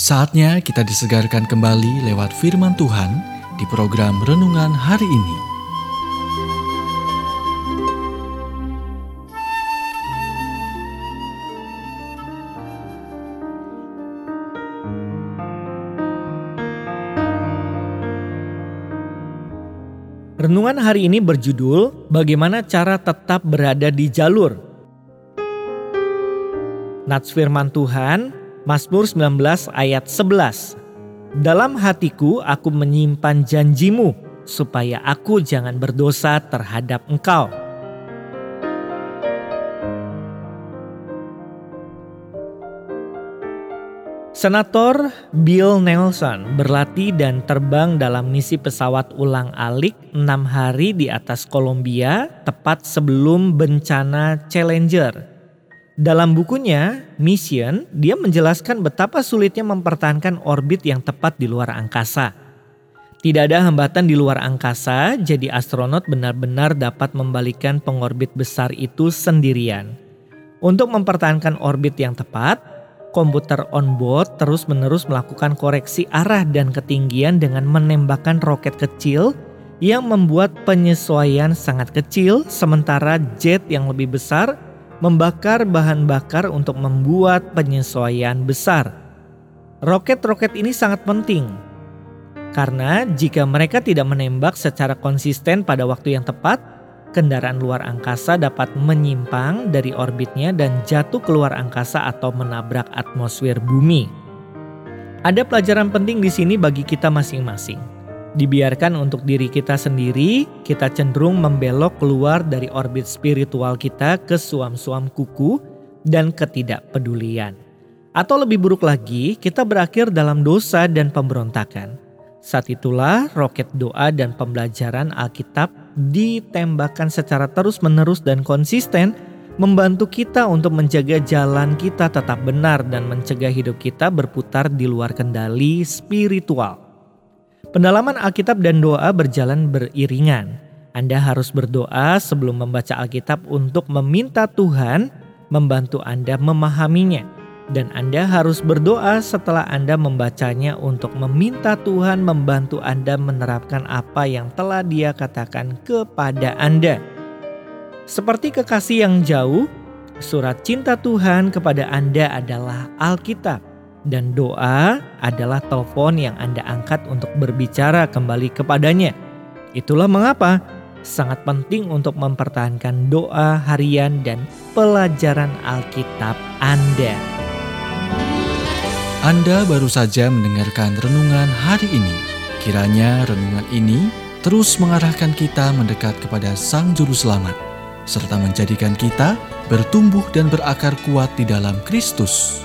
Saatnya kita disegarkan kembali lewat firman Tuhan di program renungan hari ini. Renungan hari ini berjudul Bagaimana cara tetap berada di jalur. Nats firman Tuhan Mazmur 19 ayat 11. Dalam hatiku aku menyimpan janjimu supaya aku jangan berdosa terhadap engkau. Senator Bill Nelson berlatih dan terbang dalam misi pesawat ulang-alik enam hari di atas Kolombia tepat sebelum bencana Challenger. Dalam bukunya, Mission, dia menjelaskan betapa sulitnya mempertahankan orbit yang tepat di luar angkasa. Tidak ada hambatan di luar angkasa, jadi astronot benar-benar dapat membalikan pengorbit besar itu sendirian. Untuk mempertahankan orbit yang tepat, komputer on-board terus-menerus melakukan koreksi arah dan ketinggian dengan menembakkan roket kecil yang membuat penyesuaian sangat kecil sementara jet yang lebih besar membakar bahan bakar untuk membuat penyesuaian besar. Roket-roket ini sangat penting karena jika mereka tidak menembak secara konsisten pada waktu yang tepat, kendaraan luar angkasa dapat menyimpang dari orbitnya dan jatuh keluar angkasa atau menabrak atmosfer bumi. Ada pelajaran penting di sini bagi kita masing-masing. Dibiarkan untuk diri kita sendiri, kita cenderung membelok keluar dari orbit spiritual kita ke suam-suam kuku dan ketidakpedulian. Atau lebih buruk lagi, kita berakhir dalam dosa dan pemberontakan. Saat itulah roket doa dan pembelajaran Alkitab ditembakkan secara terus-menerus dan konsisten membantu kita untuk menjaga jalan kita tetap benar dan mencegah hidup kita berputar di luar kendali spiritual. Pendalaman Alkitab dan doa berjalan beriringan. Anda harus berdoa sebelum membaca Alkitab untuk meminta Tuhan membantu Anda memahaminya dan Anda harus berdoa setelah Anda membacanya untuk meminta Tuhan membantu Anda menerapkan apa yang telah Dia katakan kepada Anda. Seperti kekasih yang jauh, surat cinta Tuhan kepada Anda adalah Alkitab dan doa adalah telepon yang Anda angkat untuk berbicara kembali kepadanya. Itulah mengapa sangat penting untuk mempertahankan doa harian dan pelajaran Alkitab Anda. Anda baru saja mendengarkan renungan hari ini. Kiranya renungan ini terus mengarahkan kita mendekat kepada Sang Juru Selamat, serta menjadikan kita bertumbuh dan berakar kuat di dalam Kristus.